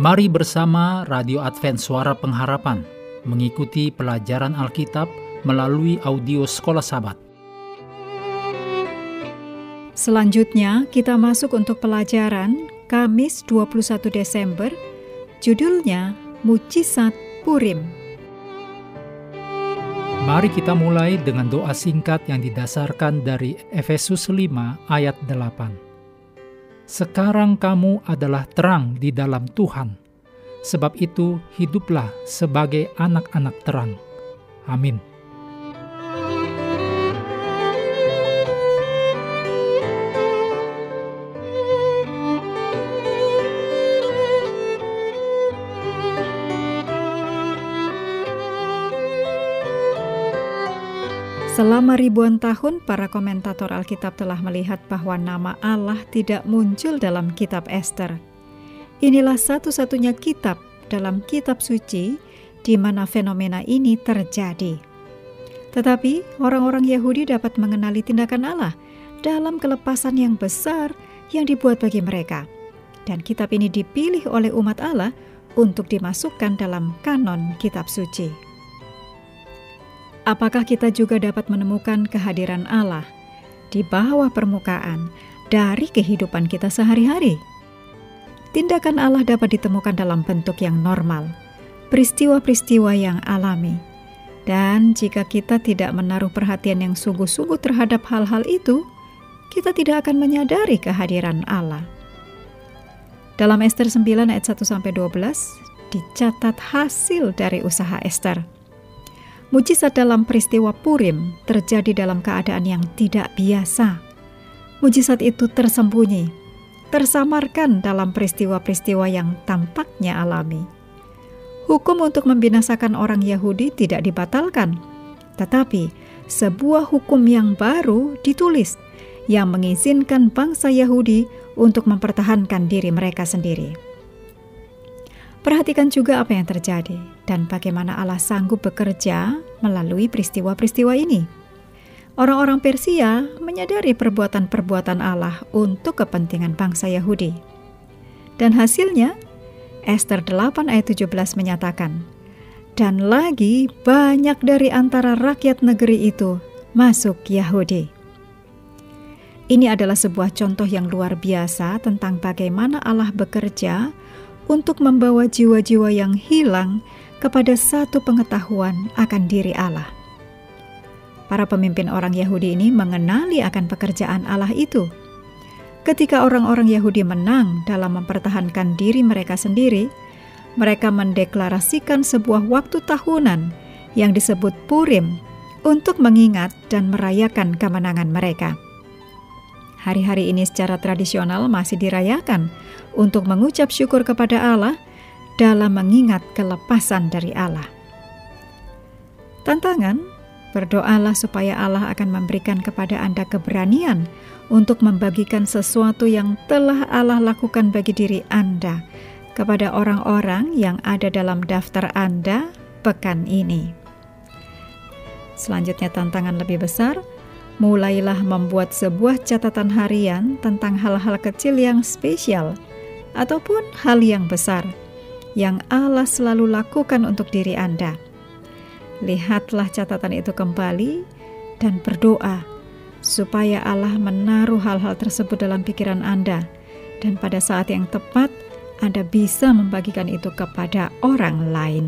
Mari bersama Radio Advent Suara Pengharapan mengikuti pelajaran Alkitab melalui audio Sekolah Sabat. Selanjutnya kita masuk untuk pelajaran Kamis 21 Desember, judulnya Mujizat Purim. Mari kita mulai dengan doa singkat yang didasarkan dari Efesus 5 ayat 8. Sekarang kamu adalah terang di dalam Tuhan. Sebab itu, hiduplah sebagai anak-anak terang. Amin. Selama ribuan tahun, para komentator Alkitab telah melihat bahwa nama Allah tidak muncul dalam kitab Esther. Inilah satu-satunya kitab dalam kitab suci di mana fenomena ini terjadi. Tetapi orang-orang Yahudi dapat mengenali tindakan Allah dalam kelepasan yang besar yang dibuat bagi mereka. Dan kitab ini dipilih oleh umat Allah untuk dimasukkan dalam kanon kitab suci. Apakah kita juga dapat menemukan kehadiran Allah di bawah permukaan dari kehidupan kita sehari-hari? Tindakan Allah dapat ditemukan dalam bentuk yang normal, peristiwa-peristiwa yang alami. Dan jika kita tidak menaruh perhatian yang sungguh-sungguh terhadap hal-hal itu, kita tidak akan menyadari kehadiran Allah. Dalam Esther 9 ayat 1 sampai 12 dicatat hasil dari usaha Esther Mujizat dalam peristiwa Purim terjadi dalam keadaan yang tidak biasa. Mujizat itu tersembunyi, tersamarkan dalam peristiwa-peristiwa yang tampaknya alami. Hukum untuk membinasakan orang Yahudi tidak dibatalkan, tetapi sebuah hukum yang baru ditulis yang mengizinkan bangsa Yahudi untuk mempertahankan diri mereka sendiri. Perhatikan juga apa yang terjadi dan bagaimana Allah sanggup bekerja melalui peristiwa-peristiwa ini. Orang-orang Persia menyadari perbuatan-perbuatan Allah untuk kepentingan bangsa Yahudi. Dan hasilnya, Esther 8 ayat 17 menyatakan, Dan lagi banyak dari antara rakyat negeri itu masuk Yahudi. Ini adalah sebuah contoh yang luar biasa tentang bagaimana Allah bekerja untuk membawa jiwa-jiwa yang hilang kepada satu pengetahuan akan diri Allah. Para pemimpin orang Yahudi ini mengenali akan pekerjaan Allah itu. Ketika orang-orang Yahudi menang dalam mempertahankan diri mereka sendiri, mereka mendeklarasikan sebuah waktu tahunan yang disebut Purim untuk mengingat dan merayakan kemenangan mereka. Hari-hari ini secara tradisional masih dirayakan untuk mengucap syukur kepada Allah dalam mengingat kelepasan dari Allah. Tantangan, berdoalah supaya Allah akan memberikan kepada Anda keberanian untuk membagikan sesuatu yang telah Allah lakukan bagi diri Anda kepada orang-orang yang ada dalam daftar Anda pekan ini. Selanjutnya tantangan lebih besar, mulailah membuat sebuah catatan harian tentang hal-hal kecil yang spesial ataupun hal yang besar yang Allah selalu lakukan untuk diri Anda. Lihatlah catatan itu kembali dan berdoa supaya Allah menaruh hal-hal tersebut dalam pikiran Anda dan pada saat yang tepat Anda bisa membagikan itu kepada orang lain.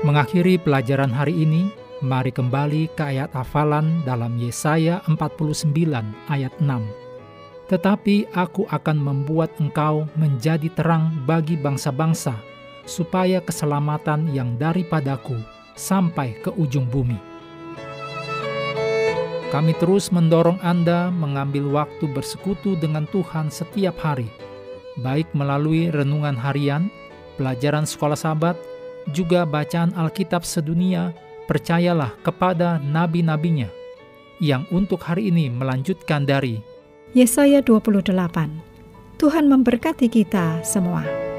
Mengakhiri pelajaran hari ini, Mari kembali ke ayat hafalan dalam Yesaya 49 ayat 6. Tetapi aku akan membuat engkau menjadi terang bagi bangsa-bangsa, supaya keselamatan yang daripadaku sampai ke ujung bumi. Kami terus mendorong Anda mengambil waktu bersekutu dengan Tuhan setiap hari, baik melalui renungan harian, pelajaran sekolah sahabat, juga bacaan Alkitab sedunia, percayalah kepada nabi-nabinya yang untuk hari ini melanjutkan dari Yesaya 28. Tuhan memberkati kita semua.